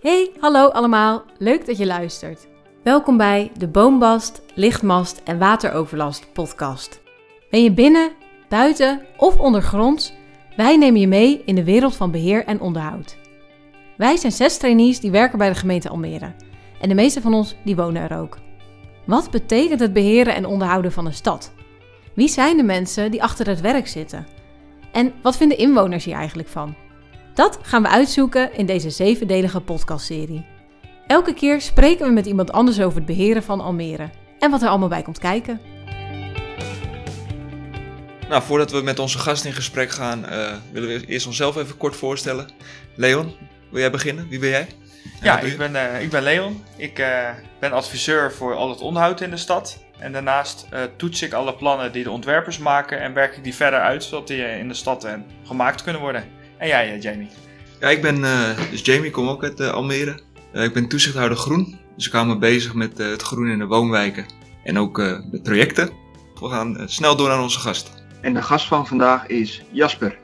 Hey, hallo allemaal. Leuk dat je luistert. Welkom bij de Boombast, Lichtmast en Wateroverlast podcast. Ben je binnen, buiten of ondergronds? Wij nemen je mee in de wereld van beheer en onderhoud. Wij zijn zes trainees die werken bij de gemeente Almere. En de meeste van ons die wonen er ook. Wat betekent het beheren en onderhouden van een stad? Wie zijn de mensen die achter het werk zitten? En wat vinden inwoners hier eigenlijk van? Dat gaan we uitzoeken in deze zevendelige podcastserie. Elke keer spreken we met iemand anders over het beheren van Almere en wat er allemaal bij komt kijken. Nou, voordat we met onze gast in gesprek gaan, uh, willen we eerst onszelf even kort voorstellen. Leon, wil jij beginnen? Wie ben jij? Ja, ik ben, uh, ik ben Leon. Ik uh, ben adviseur voor al het onderhoud in de stad. En daarnaast toets ik alle plannen die de ontwerpers maken en werk ik die verder uit, zodat die in de stad gemaakt kunnen worden. En jij, eh, Jamie? Ja, ik ben uh, dus Jamie, kom ook uit uh, Almere. ik ben toezichthouder groen, dus ik hou me bezig met het groen in de woonwijken en ook de projecten. We gaan snel door naar onze gast. En de gast van vandaag is Jasper.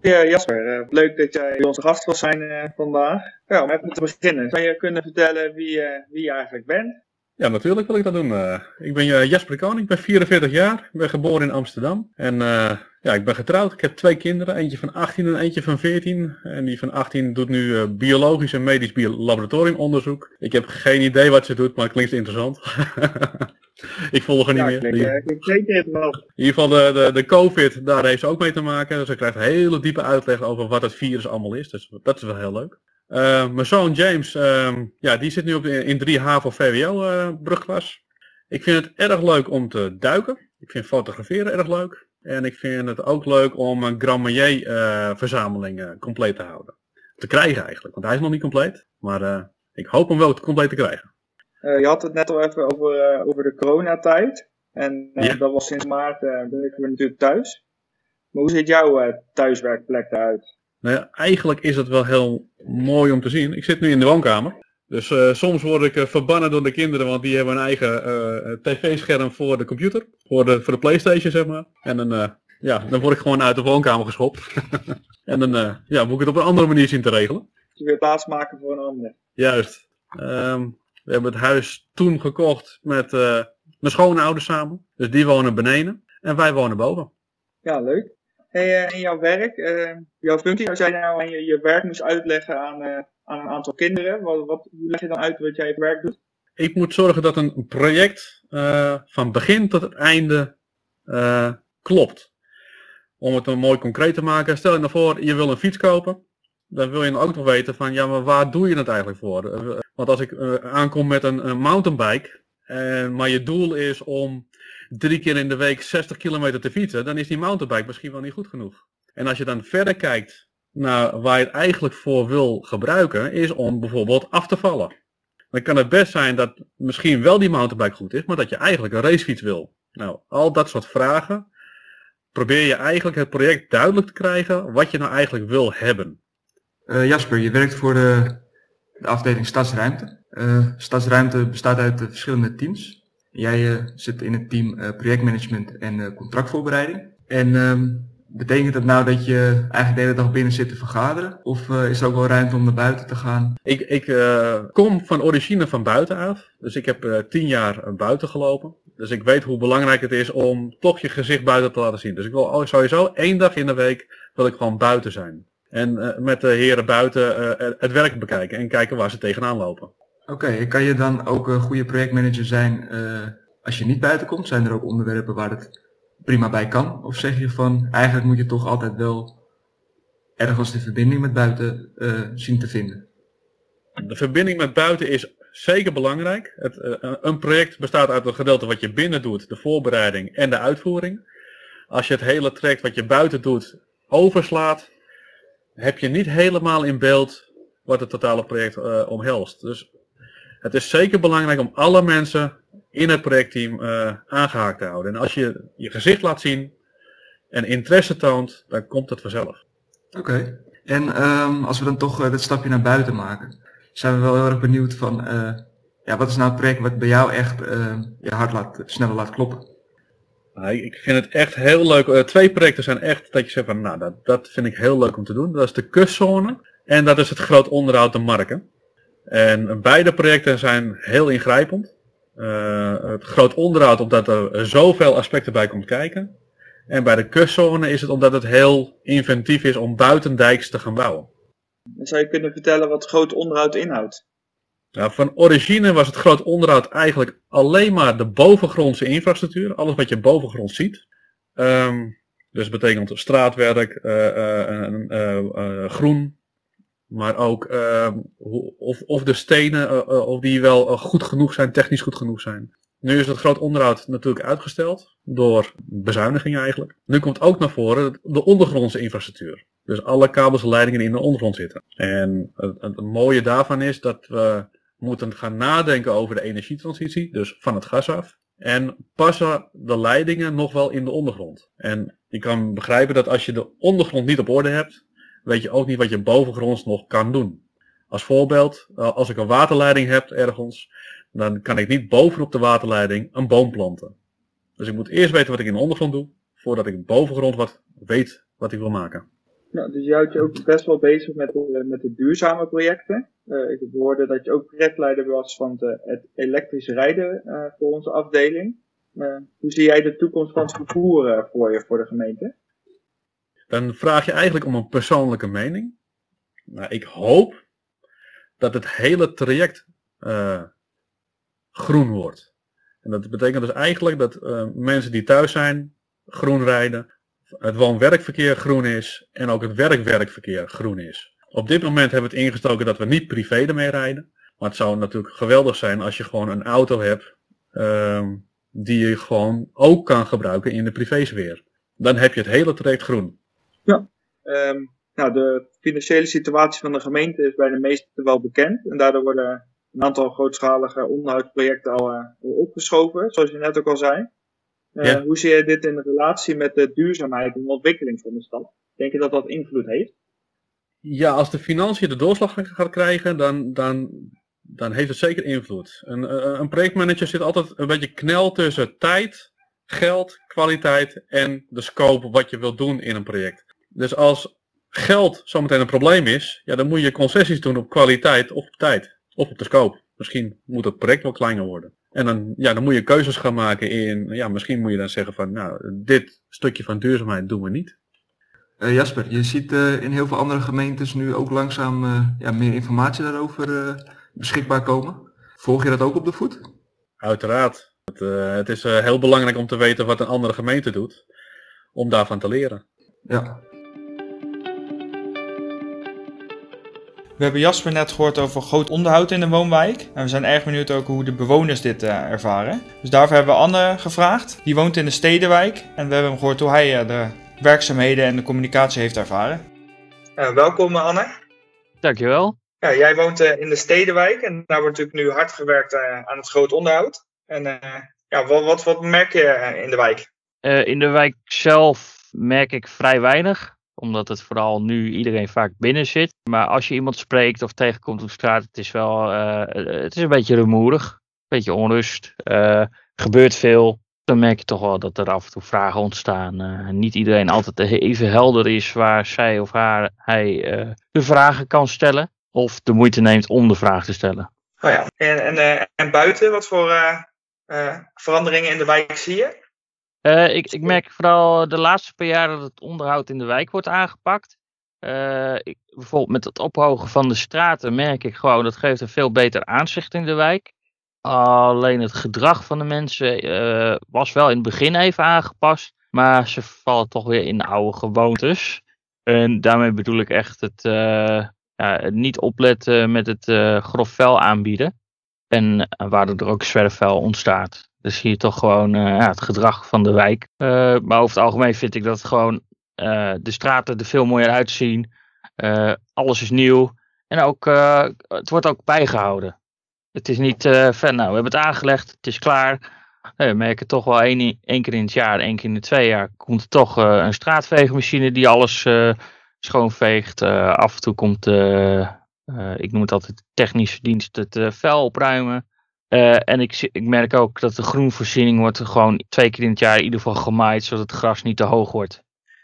Ja, Jasper, leuk dat jij onze gast wil zijn vandaag. Ja, om even te beginnen, zou je kunnen vertellen wie, wie je eigenlijk bent? Ja, natuurlijk wil ik dat doen. ik ben Jasper Koning, ik ben 44 jaar, ik ben geboren in Amsterdam. En ja, ik ben getrouwd. Ik heb twee kinderen. Eentje van 18 en eentje van 14. En die van 18 doet nu uh, biologisch en medisch laboratoriumonderzoek. Ik heb geen idee wat ze doet, maar het klinkt interessant. ik volg er niet meer. Klinkt, uh, in ieder geval de, de, de COVID, daar heeft ze ook mee te maken. Dus ze krijgt hele diepe uitleg over wat het virus allemaal is. Dus dat is wel heel leuk. Uh, mijn zoon James, ehm, ja, die zit nu op in 3 HAVO VWO brugklas. Ik vind het erg leuk om te duiken. Ik vind fotograferen erg leuk. En ik vind het ook leuk om een Grand uh, verzameling uh, compleet te houden. Te krijgen eigenlijk, want hij is nog niet compleet. Maar ik hoop hem wel compleet te krijgen. je had het net al even over, over de coronatijd. En ja. dat was sinds maart, werken we natuurlijk thuis. Maar hoe ziet jouw thuiswerkplek eruit? Nou ja, eigenlijk is het wel heel mooi om te zien. Ik zit nu in de woonkamer. Dus uh, soms word ik uh, verbannen door de kinderen, want die hebben een eigen uh, tv-scherm voor de computer. Voor de, voor de Playstation, zeg maar. En dan, ja, dan word ik gewoon uit de woonkamer geschopt. en dan ja, moet ik het op een andere manier zien te regelen. Je weer plaats maken voor een ander. Juist. Um, we hebben het huis toen gekocht met mijn schoonouders samen. Dus die wonen beneden en wij wonen boven. Ja, leuk. Hey, in jouw werk, jouw functie, als jij nou je, je werk moest uitleggen aan aan een aantal kinderen? Wat, wat, leg je dan uit wat jij het werk doet? Ik moet zorgen dat een project van begin tot het einde klopt. Om het dan mooi concreet te maken. Stel je nou voor, je wil een fiets kopen. Dan wil je dan ook nog weten van, ja, maar waar doe je het eigenlijk voor? Eh, want als ik aankom met een, een mountainbike, en, maar je doel is om drie keer in de week 60 kilometer te fietsen, dan is die mountainbike misschien wel niet goed genoeg. En als je dan verder kijkt nou, waar je het eigenlijk voor wil gebruiken, is om bijvoorbeeld af te vallen. Dan kan het best zijn dat misschien wel die mountainbike goed is, maar dat je eigenlijk een racefiets wil. Nou, al dat soort vragen probeer je eigenlijk het project duidelijk te krijgen wat je nou eigenlijk wil hebben. Uh, Jasper, je werkt voor de, de afdeling Stadsruimte. Uh, Stadsruimte bestaat uit verschillende teams. Jij zit in het team projectmanagement en contractvoorbereiding. En ehm, Betekent dat nou dat je eigenlijk de hele dag binnen zit te vergaderen? Of is er ook wel ruimte om naar buiten te gaan? Ik, ik uh, kom van origine van buitenaf. Dus ik heb tien jaar buiten gelopen. Dus ik weet hoe belangrijk het is om toch je gezicht buiten te laten zien. Dus ik wil sowieso één dag in de week wil ik gewoon buiten zijn. En met de heren buiten het werk bekijken en kijken waar ze tegenaan lopen. Oké, okay, kan je dan ook een goede projectmanager zijn als je niet buiten komt? Zijn er ook onderwerpen waar het prima bij kan? Of zeg je van eigenlijk moet je toch altijd wel ergens de verbinding met buiten uh, zien te vinden? De verbinding met buiten is zeker belangrijk. Het, uh, een project bestaat uit een gedeelte wat je binnen doet, de voorbereiding en de uitvoering. Als je het hele traject wat je buiten doet overslaat, heb je niet helemaal in beeld wat het totale project omhelst. Dus het is zeker belangrijk om alle mensen in het projectteam uh, aangehaakt te houden. En als je je gezicht laat zien en interesse toont, dan komt het vanzelf. Oké. Okay. En um, als we dan toch uh, dat stapje naar buiten maken, zijn we wel heel erg benieuwd van, uh, ja, wat is nou het project wat bij jou echt je hart laat, sneller laat kloppen? ik vind het echt heel leuk. twee projecten zijn echt dat je zegt van, nou, dat, dat vind ik heel leuk om te doen. Dat is de kustzone en dat is het groot onderhoud de marken. En beide projecten zijn heel ingrijpend. het groot onderhoud omdat er zoveel aspecten bij komt kijken. En bij de kustzone is het omdat het heel inventief is om buitendijks te gaan bouwen. Zou je kunnen vertellen wat groot onderhoud inhoudt? Nou, van origine was het groot onderhoud eigenlijk alleen maar de bovengrondse infrastructuur. Alles wat je bovengrond ziet. Um, dus betekent straatwerk, uh, groen. Maar ook ehm, of, of de stenen, of die wel goed genoeg zijn, technisch goed genoeg zijn. Nu is het groot onderhoud natuurlijk uitgesteld door bezuinigingen eigenlijk. Nu komt ook naar voren de ondergrondse infrastructuur. Dus alle kabels en leidingen die in de ondergrond zitten. En het, het, mooie daarvan is dat we moeten gaan nadenken over de energietransitie, dus van het gas af. En passen de leidingen nog wel in de ondergrond. En je kan begrijpen dat als je de ondergrond niet op orde hebt, weet je ook niet wat je bovengronds nog kan doen. Als voorbeeld, eh, als ik een waterleiding heb ergens, dan kan ik niet bovenop de waterleiding een boom planten. Dus ik moet eerst weten wat ik in de ondergrond doe, voordat ik bovengrond wat weet wat ik wil maken. Nou, dus je houdt je ook best wel bezig met de, met de duurzame projecten. Uh, ik hoorde dat je ook projectleider was van het elektrisch rijden uh, voor onze afdeling. Hoe zie jij de toekomst van het vervoer voor je, voor de gemeente? Dan vraag je eigenlijk om een persoonlijke mening. Nou, ik hoop dat het hele traject groen wordt. En dat betekent dus eigenlijk dat uh, mensen die thuis zijn groen rijden, het woon-werkverkeer groen is en ook het werk-werkverkeer groen is. Op dit moment hebben we het ingestoken dat we niet privé ermee rijden. Maar het zou natuurlijk geweldig zijn als je gewoon een auto hebt uh, die je gewoon ook kan gebruiken in de privésfeer. Dan heb je het hele traject groen. Ja, um, nou de financiële situatie van de gemeente is bij de meesten wel bekend. En daardoor worden een aantal grootschalige onderhoudsprojecten al, uh, opgeschoven, zoals je net ook al zei. Uh, Hoe zie je dit in relatie met de duurzaamheid en de ontwikkeling van de stad? Denk je dat dat invloed heeft? Ja, als de financiën de doorslag gaat krijgen, dan, dan, dan heeft het zeker invloed. Een, eh, een projectmanager zit altijd een beetje knel tussen tijd, geld, kwaliteit en de scope wat je wilt doen in een project. Dus als geld zometeen een probleem is, ja, dan moet je concessies doen op kwaliteit of op tijd. Of op de scope. Misschien moet het project wel kleiner worden. En dan, ja, dan moet je keuzes gaan maken in, ja, misschien moet je dan zeggen van, nou, dit stukje van duurzaamheid doen we niet. Uh, Jasper, je ziet uh, in heel veel andere gemeentes nu ook langzaam uh, ja, meer informatie daarover beschikbaar komen. Volg je dat ook op de voet? Uiteraard. Het, het is heel belangrijk om te weten wat een andere gemeente doet, om daarvan te leren. Ja, We hebben Jasper net gehoord over groot onderhoud in de woonwijk. En we zijn erg benieuwd ook hoe de bewoners dit uh, ervaren. Dus daarvoor hebben we Anne gevraagd. Die woont in de Stedenwijk. En we hebben hem gehoord hoe hij uh, de werkzaamheden en de communicatie heeft ervaren. Uh, welkom Anne. Dankjewel. Ja, jij woont in de Stedenwijk. En daar wordt natuurlijk nu hard gewerkt aan het groot onderhoud. En ja, wat, wat, wat merk je in de wijk? in de wijk zelf merk ik vrij weinig omdat het vooral nu iedereen vaak binnen zit. Maar als je iemand spreekt of tegenkomt op straat, het is wel uh, het is een beetje rumoerig. Een beetje onrust. Uh, gebeurt veel. Dan merk je toch wel dat er af en toe vragen ontstaan. Uh, niet iedereen altijd even helder is waar zij of haar, hij de vragen kan stellen. Of de moeite neemt om de vraag te stellen. Oh ja. En, en, en buiten, wat voor veranderingen in de wijk zie je? Uh, ik, ik, merk vooral de laatste paar jaar dat het onderhoud in de wijk wordt aangepakt. Uh, ik, bijvoorbeeld met het ophogen van de straten merk ik gewoon dat geeft een veel beter aanzicht in de wijk. Alleen het gedrag van de mensen uh, was wel in het begin even aangepast. Maar ze vallen toch weer in de oude gewoontes. En daarmee bedoel ik echt het, ja, het niet opletten met het grof vuil aanbieden. En waardoor er ook zwerfvuil ontstaat. Dus zie je toch gewoon uh, ja, het gedrag van de wijk. Uh, maar over het algemeen vind ik dat gewoon uh, de straten er veel mooier uitzien. alles is nieuw. En ook, het wordt ook bijgehouden. Het is niet ver, nou, we hebben het aangelegd, het is klaar. we merken toch wel één, één keer in het jaar, één keer in de twee jaar, komt er toch een straatveegmachine die alles schoonveegt. af en toe komt, ik noem het altijd technische dienst, het vuil opruimen. Eh, en ik, ik merk ook dat de groenvoorziening wordt gewoon twee keer in het jaar in ieder geval gemaaid, zodat het gras niet te hoog wordt.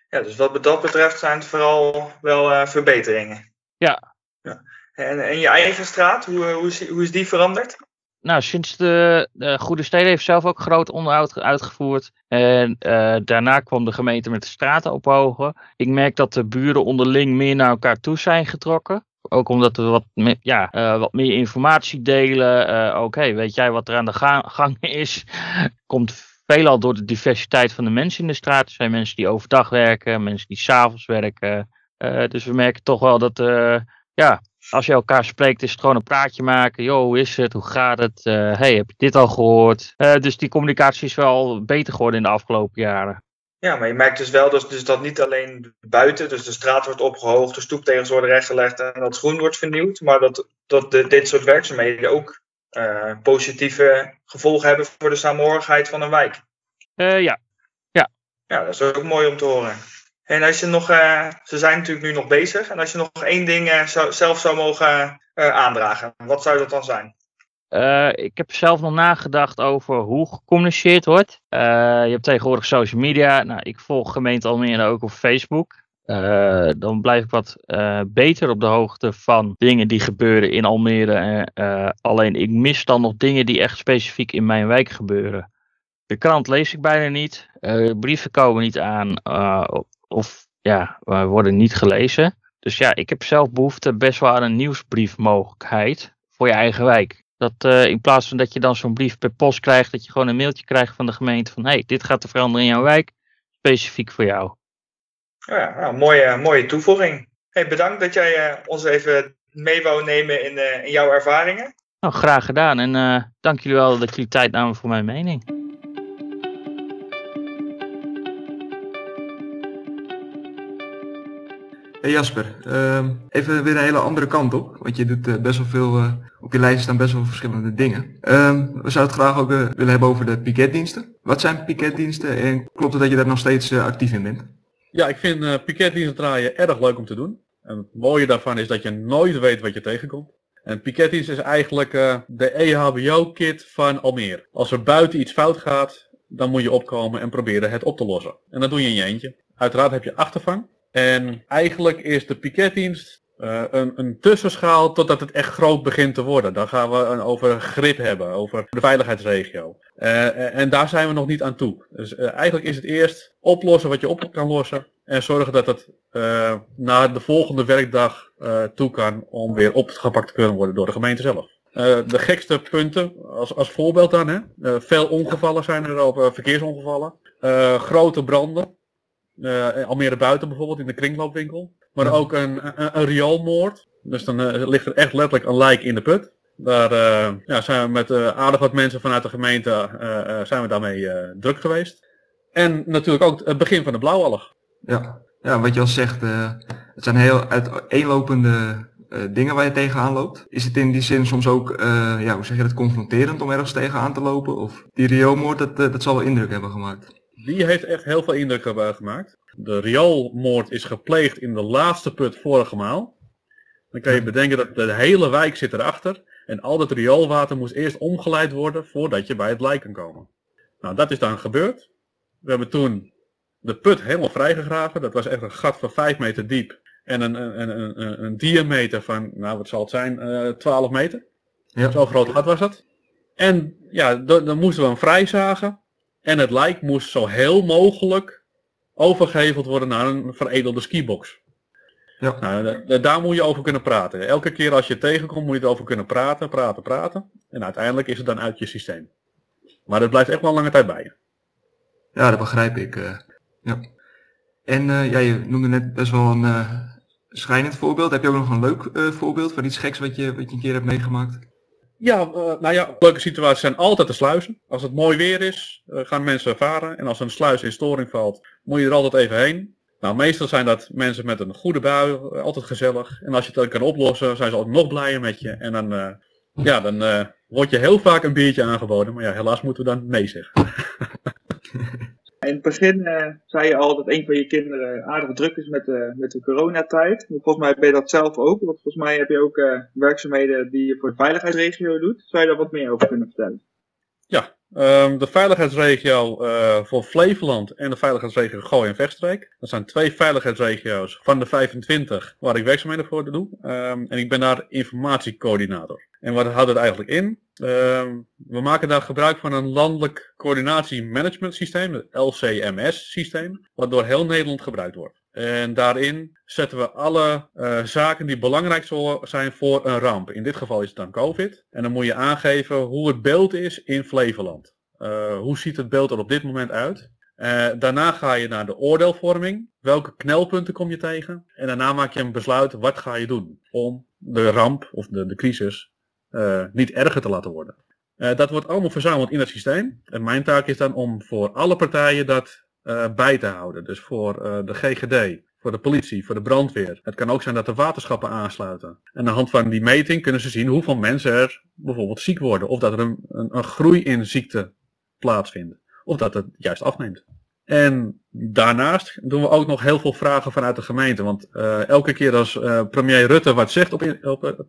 Ja, dus wat dat betreft zijn het vooral wel eh, verbeteringen. Ja. ja. En, en je eigen straat, hoe, hoe, is, hoe is die veranderd? Nou, sinds de, de Goede Steden heeft zelf ook groot onderhoud ge- uitgevoerd. En eh, daarna kwam de gemeente met de straten ophogen. Ik merk dat de buren onderling meer naar elkaar toe zijn getrokken. Ook omdat we wat, me- ja, eh, wat meer informatie delen. Eh Oké, weet jij wat er aan de ga- gang is? Komt veelal door de diversiteit van de mensen in de straat. Er zijn mensen die overdag werken, mensen die s'avonds werken. Eh, dus we merken toch wel dat, ja, als je elkaar spreekt, is het gewoon een praatje maken. Yo, hoe is het? Hoe gaat het? Hey, heb je dit al gehoord? Eh, dus die communicatie is wel beter geworden in de afgelopen jaren. Ja, maar je merkt dus wel dus, dus dat niet alleen buiten, dus de straat wordt opgehoogd, de stoeptegels worden rechtgelegd en dat groen wordt vernieuwd, maar dat, dat de, dit soort werkzaamheden ook eh, positieve gevolgen hebben voor de samenhorigheid van een wijk. Eh, ja, Ja, dat is ook mooi om te horen. En als je nog, eh, ze zijn natuurlijk nu nog bezig, en als je nog één ding zou, zelf zou mogen aandragen, wat zou dat dan zijn? Eh, ik heb zelf nog nagedacht over hoe gecommuniceerd wordt. Eh, je hebt tegenwoordig social media. Nou, ik volg gemeente Almere ook op Facebook. Eh, dan blijf ik wat beter op de hoogte van dingen die gebeuren in Almere. Alleen ik mis dan nog dingen die echt specifiek in mijn wijk gebeuren. De krant lees ik bijna niet. Brieven komen niet aan. of ja, worden niet gelezen. Dus ja, ik heb zelf behoefte best wel aan een nieuwsbriefmogelijkheid voor je eigen wijk. Dat eh, in plaats van dat je dan zo'n brief per post krijgt, dat je gewoon een mailtje krijgt van de gemeente van hey, dit gaat er veranderen in jouw wijk, specifiek voor jou. Ja, nou, mooie, mooie toevoeging. Hey, bedankt dat jij eh, ons even mee wou nemen in, eh, in jouw ervaringen. Nou, graag gedaan en dank jullie wel dat jullie tijd namen voor mijn mening. Hey Jasper, ehm, even weer een hele andere kant op, want je doet eh, best wel veel, eh, op je lijst staan best wel verschillende dingen. Ehm, we zouden het graag ook eh, willen hebben over de piketdiensten. Wat zijn piketdiensten en klopt het dat je daar nog steeds actief in bent? Ja, ik vind piketdiensten draaien erg leuk om te doen. En het mooie daarvan is dat je nooit weet wat je tegenkomt. En piketdienst is eigenlijk de EHBO-kit van Almere. Als er buiten iets fout gaat, dan moet je opkomen en proberen het op te lossen. En dat doe je in je eentje. Uiteraard heb je achtervang. En eigenlijk is de piketdienst uh, een, een tussenschaal totdat het echt groot begint te worden. Dan gaan we een, over grip hebben, over de veiligheidsregio. Uh, en daar zijn we nog niet aan toe. Dus uh, eigenlijk is het eerst oplossen wat je op kan lossen. En zorgen dat het naar de volgende werkdag toe kan om weer opgepakt te kunnen worden door de gemeente zelf. de gekste punten, als, als voorbeeld dan, hè. veel ongevallen zijn er op verkeersongevallen. grote branden. Uh, Almere buiten bijvoorbeeld, in de kringloopwinkel. Maar ja. ook een, een, een rioolmoord. Dus dan uh, ligt er echt letterlijk een lijk in de put. Daar uh, ja, zijn we met aardig wat mensen vanuit de gemeente zijn we daarmee druk geweest. En natuurlijk ook het begin van de blauwallig. Ja, ja wat je al zegt, het zijn heel uiteenlopende dingen waar je tegenaan loopt. Is het in die zin soms ook, ja, hoe zeg je dat, confronterend om ergens tegenaan te lopen? Of die rioolmoord, dat, dat zal wel indruk hebben gemaakt. Die heeft echt heel veel indruk gemaakt. De rioolmoord is gepleegd in de laatste put vorige maal. Dan kan je bedenken dat de hele wijk zit erachter. En al dat rioolwater moest eerst omgeleid worden voordat je bij het lijk kan komen. Nou, dat is dan gebeurd. We hebben toen de put helemaal vrijgegraven. Dat was echt een gat van 5 meter diep. En een, een, een, een, een diameter van, nou wat zal het zijn, uh, 12 meter. Ja. Zo groot gat was dat. En ja, dan moesten we hem vrijzagen. En het lijk moest zo heel mogelijk overgeheveld worden naar een veredelde skibox. Ja. Nou, daar moet je over kunnen praten. Elke keer als je tegenkomt moet je erover kunnen praten, praten, praten. En uiteindelijk is het dan uit je systeem. Maar dat blijft echt wel een lange tijd bij je. Ja, dat begrijp ik. Uh, ja. En uh, ja, je noemde net best wel een uh, schrijnend voorbeeld. Heb je ook nog een leuk voorbeeld van iets geks wat je, wat je een keer hebt meegemaakt? Ja, uh, nou ja, leuke situaties zijn altijd de sluizen. Als het mooi weer is, uh, gaan mensen varen. En als een sluis in storing valt, moet je er altijd even heen. Nou, meestal zijn dat mensen met een goede bui, uh, altijd gezellig. En als je het kan oplossen, zijn ze ook nog blijer met je. En dan, ja, dan wordt je heel vaak een biertje aangeboden. Maar ja, helaas moeten we dan nee zeggen. in het begin uh, zei je al dat een van je kinderen aardig druk is met de, met de coronatijd. Volgens mij ben je dat zelf ook, want volgens mij heb je ook uh, werkzaamheden die je voor de veiligheidsregio doet. Zou je daar wat meer over kunnen vertellen? Ja, um, de veiligheidsregio uh, voor Flevoland en de veiligheidsregio Gooi en Vechtstreek. Dat zijn twee veiligheidsregio's van de 25 waar ik werkzaamheden voor doe. Um, en ik ben daar informatiecoördinator. En wat houdt het eigenlijk in? Uh, we maken daar gebruik van een landelijk coördinatie-management systeem, het LCMS-systeem, wat door heel Nederland gebruikt wordt. En daarin zetten we alle uh, zaken die belangrijk zijn voor een ramp. In dit geval is het dan COVID. En dan moet je aangeven hoe het beeld is in Flevoland. Uh, hoe ziet het beeld er op dit moment uit? Uh, daarna ga je naar de oordeelvorming. Welke knelpunten kom je tegen? En daarna maak je een besluit, wat ga je doen om de ramp of de, de crisis niet erger te laten worden. Dat wordt allemaal verzameld in het systeem. En mijn taak is dan om voor alle partijen dat bij te houden. Dus voor de GGD, voor de politie, voor de brandweer. Het kan ook zijn dat de waterschappen aansluiten. En aan de hand van die meting kunnen ze zien hoeveel mensen er bijvoorbeeld ziek worden. Of dat er een, een, een groei in ziekte plaatsvindt. Of dat het juist afneemt. En daarnaast doen we ook nog heel veel vragen vanuit de gemeente. Want uh, elke keer als premier Rutte wat zegt op,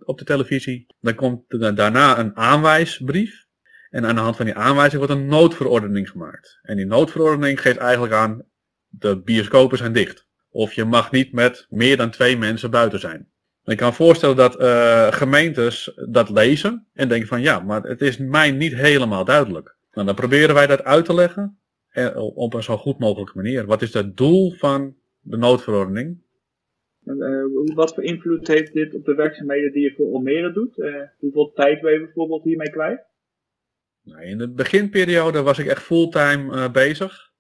op de televisie, dan komt daarna een aanwijsbrief. En aan de hand van die aanwijzing wordt een noodverordening gemaakt. En die noodverordening geeft eigenlijk aan, de bioscopen zijn dicht. Of je mag niet met meer dan twee mensen buiten zijn. Ik kan voorstellen dat uh, gemeentes dat lezen en denken van ja, maar het is mij niet helemaal duidelijk. Nou, dan proberen wij dat uit te leggen op een zo goed mogelijke manier. Wat is het doel van de noodverordening? En, uh, wat voor invloed heeft dit op de werkzaamheden die je voor Almere doet? Hoeveel tijd ben je bijvoorbeeld hiermee kwijt? Nou, in de beginperiode was ik echt fulltime uh, bezig.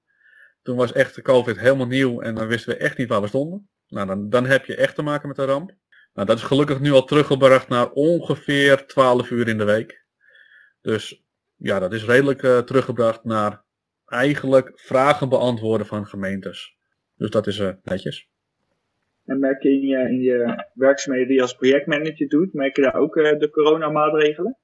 Toen was echt de COVID helemaal nieuw en dan wisten we echt niet waar we stonden. Nou, dan, dan heb je echt te maken met een ramp. Nou, dat is gelukkig nu al teruggebracht naar ongeveer 12 uur in de week. Dus ja, dat is redelijk teruggebracht naar eigenlijk vragen beantwoorden van gemeentes. Dus dat is uh, netjes. En merk je in je, in je werkzaamheden die je als projectmanager doet, merk je daar ook de coronamaatregelen?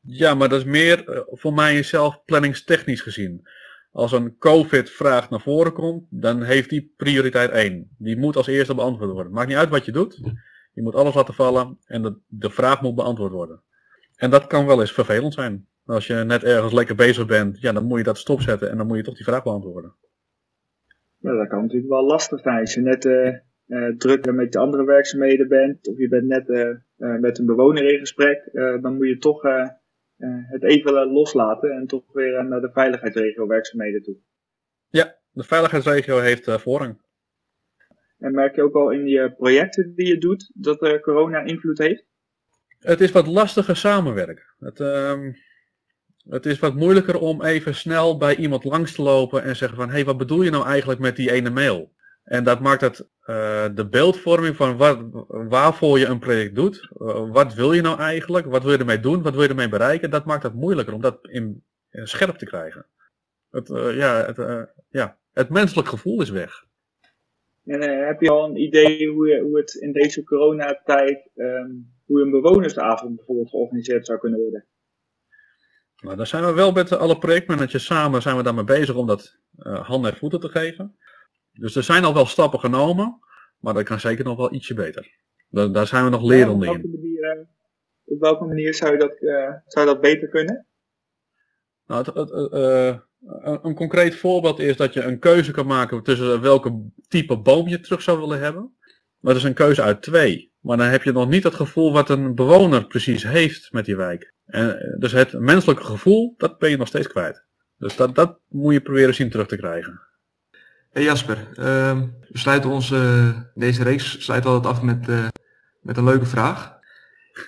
Ja, maar dat is meer uh, voor mij zelf planningstechnisch gezien. Als een COVID-vraag naar voren komt, dan heeft die prioriteit 1. Die moet als eerste beantwoord worden. Maakt niet uit wat je doet. Je moet alles laten vallen en de, de vraag moet beantwoord worden. En dat kan wel eens vervelend zijn. Als je net ergens lekker bezig bent, ja, dan moet je dat stopzetten en dan moet je toch die vraag beantwoorden. Ja, dat kan natuurlijk wel lastig zijn. Als je net uh, uh, druk met de andere werkzaamheden bent, of je bent net uh, met een bewoner in gesprek, dan moet je toch het even loslaten en toch weer naar de veiligheidsregio werkzaamheden toe. Ja, de veiligheidsregio heeft voorrang. En merk je ook al in je projecten die je doet dat corona invloed heeft? Het is wat lastiger samenwerken. Het, ehm, het is wat moeilijker om even snel bij iemand langs te lopen en zeggen van, hé, hey, wat bedoel je nou eigenlijk met die ene mail? En dat maakt het uh, de beeldvorming van wat, waarvoor je een project doet. Uh, wat wil je nou eigenlijk? Wat wil je ermee doen? Wat wil je ermee bereiken? Dat maakt het moeilijker om dat in, in scherp te krijgen. Het, uh, ja, het, ja, het menselijk gevoel is weg. En heb je al een idee hoe, je, hoe het in deze coronatijd, um, hoe een bewonersavond bijvoorbeeld georganiseerd zou kunnen worden? Nou, daar zijn we wel met alle projectmanagers samen zijn we daarmee bezig om dat handen en voeten te geven. Dus er zijn al wel stappen genomen, maar dat kan zeker nog wel ietsje beter. Daar, daar zijn we nog lerende ja, in. Manier, op welke manier zou, je dat, uh, zou dat beter kunnen? Nou, het, het, uh, een, een, concreet voorbeeld is dat je een keuze kan maken tussen welke type boom je terug zou willen hebben. Maar dat is een keuze uit twee. Maar dan heb je nog niet het gevoel wat een bewoner precies heeft met die wijk. En, dus het menselijke gevoel, dat ben je nog steeds kwijt. Dus dat, dat moet je proberen zien terug te krijgen. Hey Jasper, uh, we sluiten onze, deze reeks sluiten altijd af met, uh, met een leuke vraag.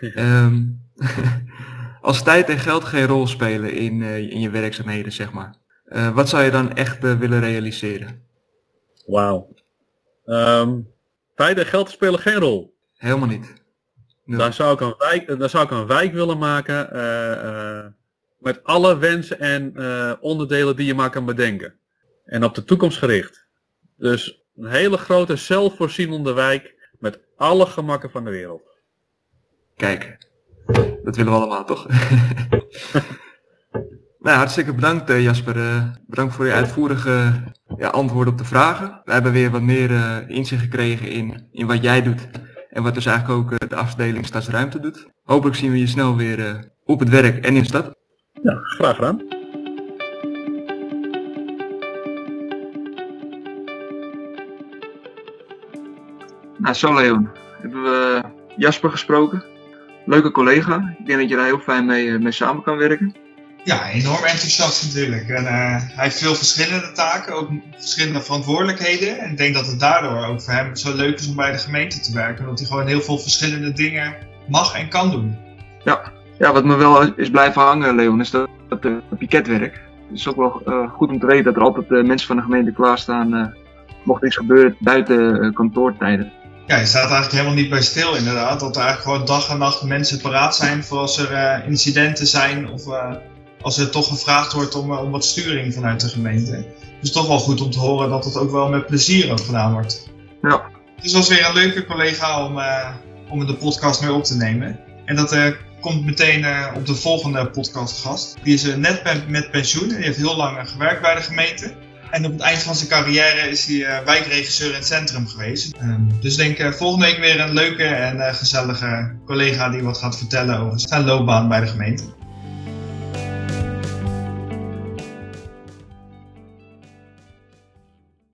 um, als tijd en geld geen rol spelen in, uh, in je werkzaamheden, zeg maar. Uh, wat zou je dan echt willen realiseren? Wauw. Um, tijd en geld spelen geen rol. Helemaal niet. Nee. Daar, zou ik een wijk, daar zou ik een wijk willen maken met alle wensen en onderdelen die je maar kan bedenken. En op de toekomst gericht. Dus een hele grote zelfvoorzienende wijk met alle gemakken van de wereld. Kijk, dat willen we allemaal toch? Nou, hartstikke bedankt uh, Jasper. Uh, bedankt voor je uitvoerige ja, antwoord op de vragen. We hebben weer wat meer uh, inzicht gekregen in, in wat jij doet en wat dus eigenlijk ook de afdeling Stadsruimte doet. Hopelijk zien we je snel weer op het werk en in de stad. Ja, graag gedaan. Nou, zo Leon. Hebben we Jasper gesproken. Leuke collega. Ik denk dat je daar heel fijn mee, mee samen kan werken. Ja, enorm enthousiast natuurlijk. En, uh, hij heeft veel verschillende taken, ook verschillende verantwoordelijkheden. En ik denk dat het daardoor ook voor hem zo leuk is om bij de gemeente te werken. Omdat hij gewoon heel veel verschillende dingen mag en kan doen. Ja, ja wat me wel is blijven hangen, Leon, is dat, dat uh, piketwerk. Het is ook wel uh, goed om te weten dat er altijd mensen van de gemeente klaarstaan. mocht iets gebeuren buiten kantoortijden. Ja, je staat eigenlijk helemaal niet bij stil inderdaad. Dat er eigenlijk gewoon dag en nacht mensen paraat zijn voor als er incidenten zijn of als er toch gevraagd wordt om, om wat sturing vanuit de gemeente. Dus toch wel goed om te horen dat het ook wel met plezier ook gedaan wordt. Ja. Dus was weer een leuke collega om, om de podcast mee op te nemen. En dat komt meteen uh, op de volgende podcastgast. Die is net met, met pensioen en die heeft heel lang gewerkt bij de gemeente. En op het eind van zijn carrière is hij wijkregisseur in het centrum geweest. Um, dus denk volgende week weer een leuke en gezellige collega die wat gaat vertellen over zijn loopbaan bij de gemeente.